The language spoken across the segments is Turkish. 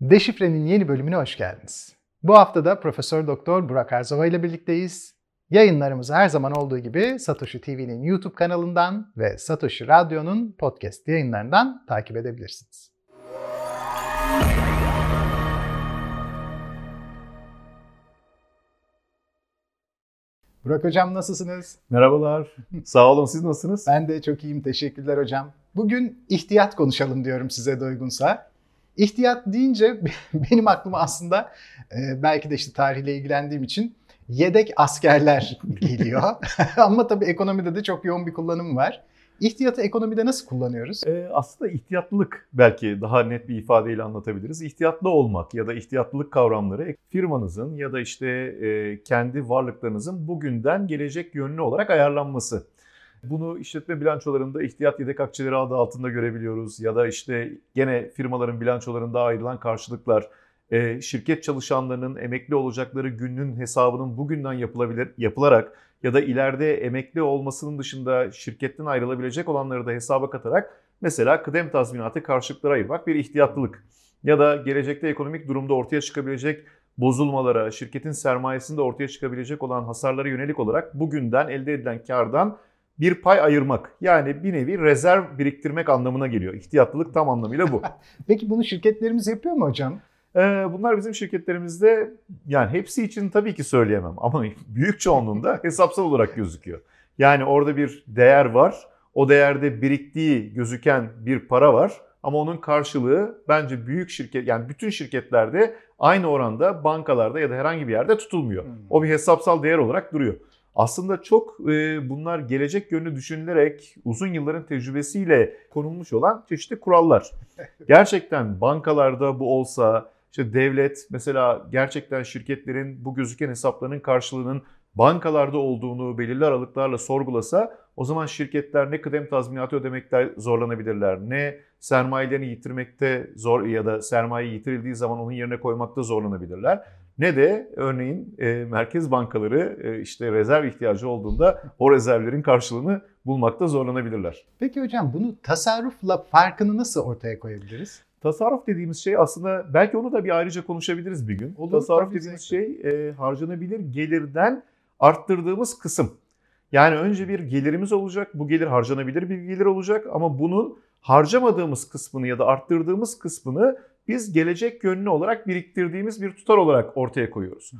Deşifre'nin yeni bölümüne hoş geldiniz. Bu hafta da Profesör Doktor Burak Erzova ile birlikteyiz. Yayınlarımızı her zaman olduğu gibi Satoshi TV'nin YouTube kanalından ve Satoshi Radyo'nun podcast yayınlarından takip edebilirsiniz. Burak Hocam nasılsınız? Merhabalar. Sağ olun. Siz nasılsınız? Ben de çok iyiyim. Teşekkürler hocam. Bugün ihtiyat konuşalım diyorum size de uygunsa. İhtiyat deyince benim aklıma aslında e, belki de işte tarihle ilgilendiğim için yedek askerler geliyor. Ama tabii ekonomide de çok yoğun bir kullanım var. İhtiyatı ekonomide nasıl kullanıyoruz? Ee, aslında ihtiyatlılık belki daha net bir ifadeyle anlatabiliriz. İhtiyatlı olmak ya da ihtiyatlılık kavramları firmanızın ya da işte e, kendi varlıklarınızın bugünden gelecek yönlü olarak ayarlanması. Bunu işletme bilançolarında ihtiyat yedek akçeleri adı altında görebiliyoruz ya da işte gene firmaların bilançolarında ayrılan karşılıklar, e, şirket çalışanlarının emekli olacakları günün hesabının bugünden yapılabilir yapılarak ya da ileride emekli olmasının dışında şirketten ayrılabilecek olanları da hesaba katarak mesela kıdem tazminatı karşılıklara ayırmak bir ihtiyatlılık. Ya da gelecekte ekonomik durumda ortaya çıkabilecek bozulmalara, şirketin sermayesinde ortaya çıkabilecek olan hasarlara yönelik olarak bugünden elde edilen kardan bir pay ayırmak. Yani bir nevi rezerv biriktirmek anlamına geliyor. İhtiyatlılık tam anlamıyla bu. Peki bunu şirketlerimiz yapıyor mu hocam? Ee, bunlar bizim şirketlerimizde yani hepsi için tabii ki söyleyemem ama büyük çoğunluğunda hesapsal olarak gözüküyor. Yani orada bir değer var. O değerde biriktiği gözüken bir para var. Ama onun karşılığı bence büyük şirket yani bütün şirketlerde aynı oranda bankalarda ya da herhangi bir yerde tutulmuyor. Hmm. O bir hesapsal değer olarak duruyor. Aslında çok e, bunlar gelecek yönlü düşünülerek uzun yılların tecrübesiyle konulmuş olan çeşitli kurallar. Gerçekten bankalarda bu olsa, işte devlet mesela gerçekten şirketlerin bu gözüken hesaplarının karşılığının bankalarda olduğunu belirli aralıklarla sorgulasa o zaman şirketler ne kıdem tazminatı ödemekte zorlanabilirler, ne sermayelerini yitirmekte zor ya da sermaye yitirildiği zaman onun yerine koymakta zorlanabilirler. Ne de örneğin e, merkez bankaları e, işte rezerv ihtiyacı olduğunda o rezervlerin karşılığını bulmakta zorlanabilirler. Peki hocam bunu tasarrufla farkını nasıl ortaya koyabiliriz? Tasarruf dediğimiz şey aslında belki onu da bir ayrıca konuşabiliriz bir gün. Olur, Tasarruf dediğimiz şey e, harcanabilir gelirden arttırdığımız kısım. Yani önce bir gelirimiz olacak. Bu gelir harcanabilir bir gelir olacak ama bunun harcamadığımız kısmını ya da arttırdığımız kısmını biz gelecek yönlü olarak biriktirdiğimiz bir tutar olarak ortaya koyuyoruz.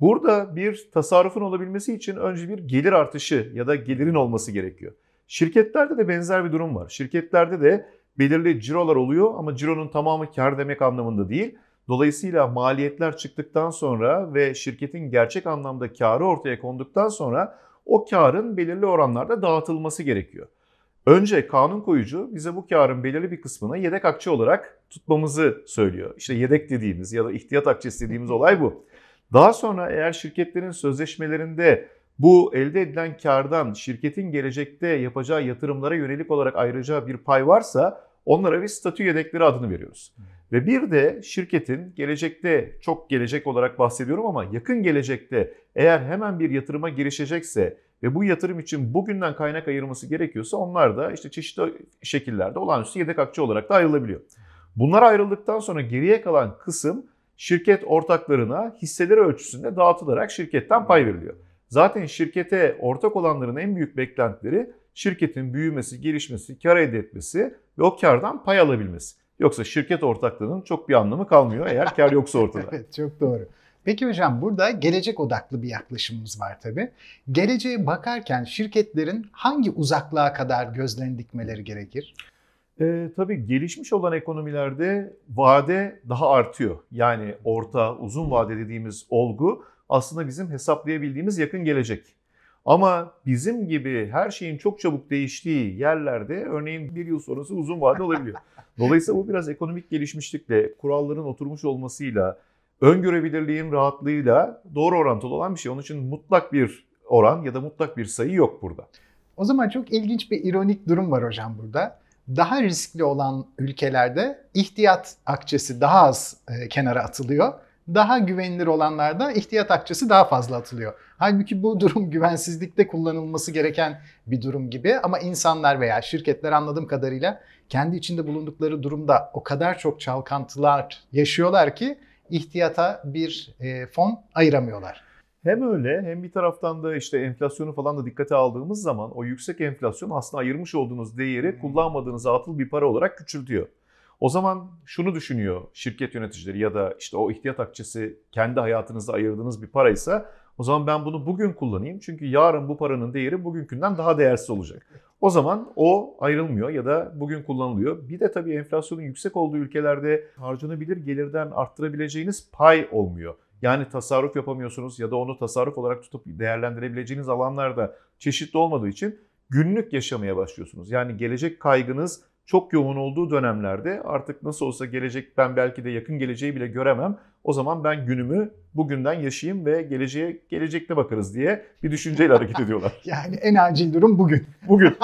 Burada bir tasarrufun olabilmesi için önce bir gelir artışı ya da gelirin olması gerekiyor. Şirketlerde de benzer bir durum var. Şirketlerde de belirli cirolar oluyor ama cironun tamamı kar demek anlamında değil. Dolayısıyla maliyetler çıktıktan sonra ve şirketin gerçek anlamda karı ortaya konduktan sonra o karın belirli oranlarda dağıtılması gerekiyor. Önce kanun koyucu bize bu karın belirli bir kısmını yedek akçe olarak tutmamızı söylüyor. İşte yedek dediğimiz ya da ihtiyat akçesi dediğimiz olay bu. Daha sonra eğer şirketlerin sözleşmelerinde bu elde edilen kardan şirketin gelecekte yapacağı yatırımlara yönelik olarak ayrıca bir pay varsa onlara biz statü yedekleri adını veriyoruz. Ve bir de şirketin gelecekte çok gelecek olarak bahsediyorum ama yakın gelecekte eğer hemen bir yatırıma girişecekse ve bu yatırım için bugünden kaynak ayırması gerekiyorsa onlar da işte çeşitli şekillerde olağanüstü yedek akçe olarak da ayrılabiliyor. Bunlar ayrıldıktan sonra geriye kalan kısım şirket ortaklarına hisseleri ölçüsünde dağıtılarak şirketten pay veriliyor. Zaten şirkete ortak olanların en büyük beklentileri şirketin büyümesi, gelişmesi, kar elde etmesi ve o kardan pay alabilmesi. Yoksa şirket ortaklığının çok bir anlamı kalmıyor eğer kar yoksa ortada. evet çok doğru. Peki hocam burada gelecek odaklı bir yaklaşımımız var tabii. Geleceğe bakarken şirketlerin hangi uzaklığa kadar gözlerini dikmeleri gerekir? E, tabii gelişmiş olan ekonomilerde vade daha artıyor. Yani orta, uzun vade dediğimiz olgu aslında bizim hesaplayabildiğimiz yakın gelecek. Ama bizim gibi her şeyin çok çabuk değiştiği yerlerde örneğin bir yıl sonrası uzun vade olabiliyor. Dolayısıyla bu biraz ekonomik gelişmişlikle, kuralların oturmuş olmasıyla, öngörebilirliğin rahatlığıyla doğru orantılı olan bir şey. Onun için mutlak bir oran ya da mutlak bir sayı yok burada. O zaman çok ilginç bir ironik durum var hocam burada. Daha riskli olan ülkelerde ihtiyat akçesi daha az e, kenara atılıyor. Daha güvenilir olanlarda ihtiyat akçesi daha fazla atılıyor. Halbuki bu durum güvensizlikte kullanılması gereken bir durum gibi ama insanlar veya şirketler anladığım kadarıyla kendi içinde bulundukları durumda o kadar çok çalkantılar yaşıyorlar ki ihtiyata bir e, fon ayıramıyorlar. Hem öyle hem bir taraftan da işte enflasyonu falan da dikkate aldığımız zaman o yüksek enflasyon aslında ayırmış olduğunuz değeri hmm. kullanmadığınız atıl bir para olarak küçültüyor. O zaman şunu düşünüyor şirket yöneticileri ya da işte o ihtiyat akçesi kendi hayatınızda ayırdığınız bir paraysa o zaman ben bunu bugün kullanayım çünkü yarın bu paranın değeri bugünkünden daha değersiz olacak. O zaman o ayrılmıyor ya da bugün kullanılıyor. Bir de tabii enflasyonun yüksek olduğu ülkelerde harcanabilir gelirden arttırabileceğiniz pay olmuyor. Yani tasarruf yapamıyorsunuz ya da onu tasarruf olarak tutup değerlendirebileceğiniz alanlarda çeşitli olmadığı için günlük yaşamaya başlıyorsunuz. Yani gelecek kaygınız çok yoğun olduğu dönemlerde artık nasıl olsa gelecek ben belki de yakın geleceği bile göremem. O zaman ben günümü bugünden yaşayayım ve geleceğe gelecekte bakarız diye bir düşünceyle hareket ediyorlar. yani en acil durum bugün. Bugün.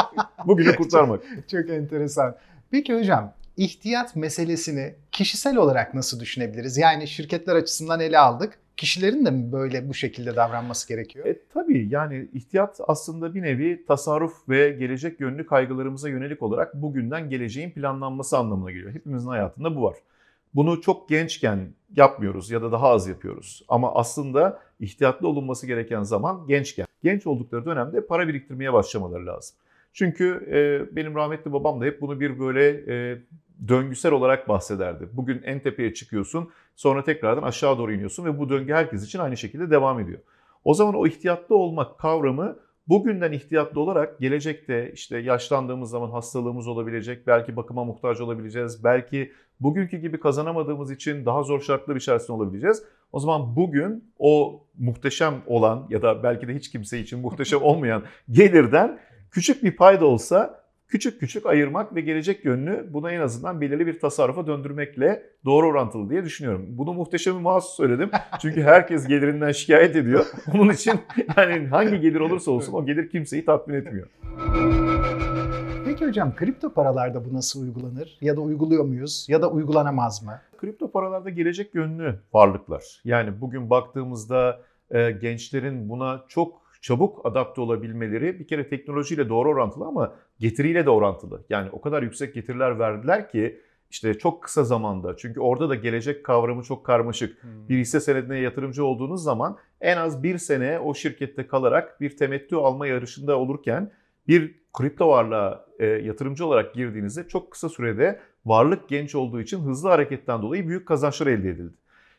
Bugünü kurtarmak. çok, çok enteresan. Peki hocam ihtiyat meselesini kişisel olarak nasıl düşünebiliriz? Yani şirketler açısından ele aldık. Kişilerin de mi böyle bu şekilde davranması gerekiyor? E, tabii yani ihtiyat aslında bir nevi tasarruf ve gelecek yönlü kaygılarımıza yönelik olarak bugünden geleceğin planlanması anlamına geliyor. Hepimizin hayatında bu var. Bunu çok gençken yapmıyoruz ya da daha az yapıyoruz. Ama aslında ihtiyatlı olunması gereken zaman gençken. Genç oldukları dönemde para biriktirmeye başlamaları lazım. Çünkü e, benim rahmetli babam da hep bunu bir böyle e, döngüsel olarak bahsederdi. Bugün en tepeye çıkıyorsun, sonra tekrardan aşağı doğru iniyorsun ve bu döngü herkes için aynı şekilde devam ediyor. O zaman o ihtiyatlı olmak kavramı bugünden ihtiyatlı olarak gelecekte işte yaşlandığımız zaman hastalığımız olabilecek, belki bakıma muhtaç olabileceğiz, belki bugünkü gibi kazanamadığımız için daha zor şartlar içerisinde olabileceğiz. O zaman bugün o muhteşem olan ya da belki de hiç kimse için muhteşem olmayan gelirden küçük bir payda olsa küçük küçük ayırmak ve gelecek yönlü buna en azından belirli bir tasarrufa döndürmekle doğru orantılı diye düşünüyorum. Bunu muhteşem mahsus söyledim. Çünkü herkes gelirinden şikayet ediyor. Onun için yani hangi gelir olursa olsun o gelir kimseyi tatmin etmiyor. Peki hocam kripto paralarda bu nasıl uygulanır? Ya da uyguluyor muyuz? Ya da uygulanamaz mı? Kripto paralarda gelecek yönlü varlıklar. Yani bugün baktığımızda e, gençlerin buna çok çabuk adapte olabilmeleri bir kere teknolojiyle doğru orantılı ama getiriyle de orantılı. Yani o kadar yüksek getiriler verdiler ki işte çok kısa zamanda çünkü orada da gelecek kavramı çok karmaşık. Hmm. Bir hisse senedine yatırımcı olduğunuz zaman en az bir sene o şirkette kalarak bir temettü alma yarışında olurken bir kripto varlığa e, yatırımcı olarak girdiğinizde çok kısa sürede varlık genç olduğu için hızlı hareketten dolayı büyük kazançlar elde edildi.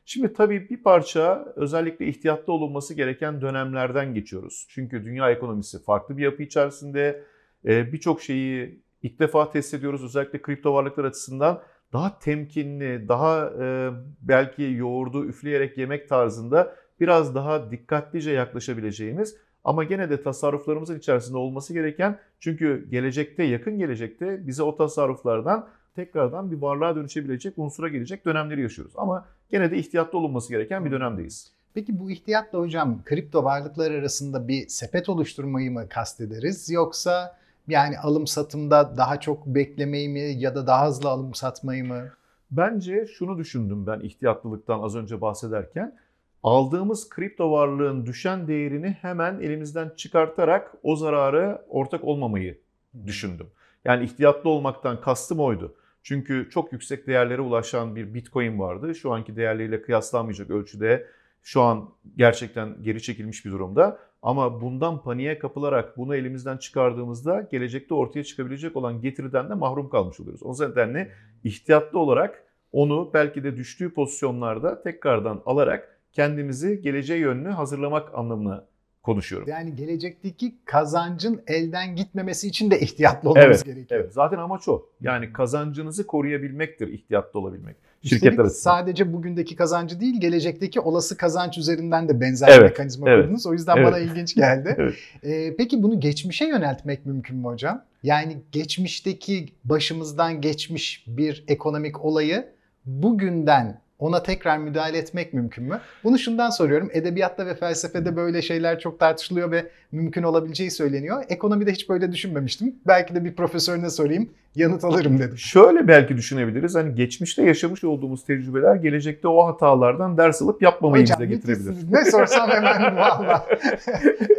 Şimdi tabii bir parça özellikle ihtiyatlı olunması gereken dönemlerden geçiyoruz. Çünkü dünya ekonomisi farklı bir yapı içerisinde birçok şeyi ilk defa test ediyoruz. Özellikle kripto varlıklar açısından daha temkinli, daha e, belki yoğurdu üfleyerek yemek tarzında biraz daha dikkatlice yaklaşabileceğimiz ama gene de tasarruflarımızın içerisinde olması gereken çünkü gelecekte, yakın gelecekte bize o tasarruflardan tekrardan bir varlığa dönüşebilecek, unsura gelecek dönemleri yaşıyoruz. Ama gene de ihtiyatlı olunması gereken bir dönemdeyiz. Peki bu ihtiyatla hocam kripto varlıklar arasında bir sepet oluşturmayı mı kastederiz yoksa yani alım satımda daha çok beklemeyi mi ya da daha hızlı alım satmayı mı? Bence şunu düşündüm ben ihtiyatlılıktan az önce bahsederken. Aldığımız kripto varlığın düşen değerini hemen elimizden çıkartarak o zararı ortak olmamayı düşündüm. Yani ihtiyatlı olmaktan kastım oydu. Çünkü çok yüksek değerlere ulaşan bir Bitcoin vardı. Şu anki değerleriyle kıyaslanmayacak ölçüde şu an gerçekten geri çekilmiş bir durumda. Ama bundan paniğe kapılarak bunu elimizden çıkardığımızda gelecekte ortaya çıkabilecek olan getiriden de mahrum kalmış oluyoruz. O nedenle ihtiyatlı olarak onu belki de düştüğü pozisyonlarda tekrardan alarak kendimizi geleceğe yönlü hazırlamak anlamına konuşuyorum. Yani gelecekteki kazancın elden gitmemesi için de ihtiyatlı olmamız evet, gerekiyor. Evet. Zaten amaç o. Yani kazancınızı koruyabilmektir ihtiyatlı olabilmek. Şirketler sadece bugündeki kazancı değil, gelecekteki olası kazanç üzerinden de benzer evet, bir mekanizma evet, kurdunuz. O yüzden evet. bana ilginç geldi. evet. ee, peki bunu geçmişe yöneltmek mümkün mü hocam? Yani geçmişteki başımızdan geçmiş bir ekonomik olayı bugünden ona tekrar müdahale etmek mümkün mü? Bunu şundan soruyorum. Edebiyatta ve felsefede böyle şeyler çok tartışılıyor ve mümkün olabileceği söyleniyor. Ekonomide hiç böyle düşünmemiştim. Belki de bir profesörüne sorayım, yanıt alırım dedim. Şöyle belki düşünebiliriz. Hani geçmişte yaşamış olduğumuz tecrübeler gelecekte o hatalardan ders alıp yapmamayı Hocam, bize getirebilir. Ne sorsam hemen valla.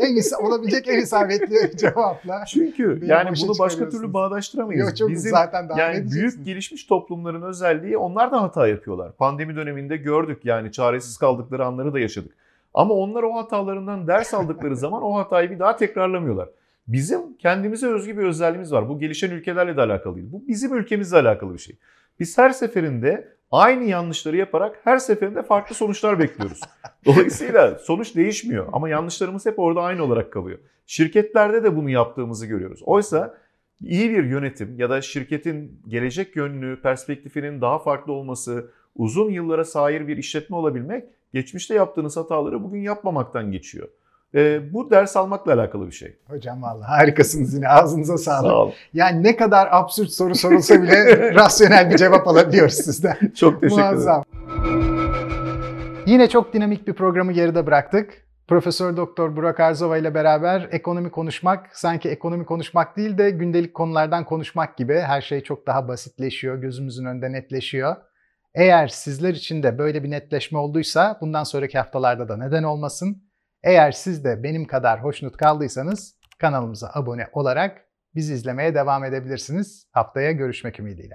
en is- olabilecek en isabetli cevapla. Çünkü Beni yani bunu başka türlü bağdaştıramayız. Yok çok Bizim zaten daha yani büyük gelişmiş toplumların özelliği onlar da hata yapıyorlar. Pandemi döneminde gördük yani çaresiz kaldıkları anları da yaşadık. Ama onlar o hatalarından ders aldıkları zaman o hatayı bir daha tekrarlamıyorlar. Bizim kendimize özgü bir özelliğimiz var. Bu gelişen ülkelerle de alakalı değil. Bu bizim ülkemizle alakalı bir şey. Biz her seferinde aynı yanlışları yaparak her seferinde farklı sonuçlar bekliyoruz. Dolayısıyla sonuç değişmiyor ama yanlışlarımız hep orada aynı olarak kalıyor. Şirketlerde de bunu yaptığımızı görüyoruz. Oysa iyi bir yönetim ya da şirketin gelecek yönlü perspektifinin daha farklı olması, uzun yıllara sahip bir işletme olabilmek geçmişte yaptığınız hataları bugün yapmamaktan geçiyor. Ee, bu ders almakla alakalı bir şey. Hocam valla harikasınız yine ağzınıza sağlık. Sağ olun. Yani ne kadar absürt soru sorulsa bile rasyonel bir cevap alabiliyoruz sizden. Çok teşekkür ederim. Muazzam. Yine çok dinamik bir programı geride bıraktık. Profesör Doktor Burak Arzova ile beraber ekonomi konuşmak sanki ekonomi konuşmak değil de gündelik konulardan konuşmak gibi her şey çok daha basitleşiyor, gözümüzün önünde netleşiyor. Eğer sizler için de böyle bir netleşme olduysa bundan sonraki haftalarda da neden olmasın. Eğer siz de benim kadar hoşnut kaldıysanız kanalımıza abone olarak bizi izlemeye devam edebilirsiniz. Haftaya görüşmek ümidiyle.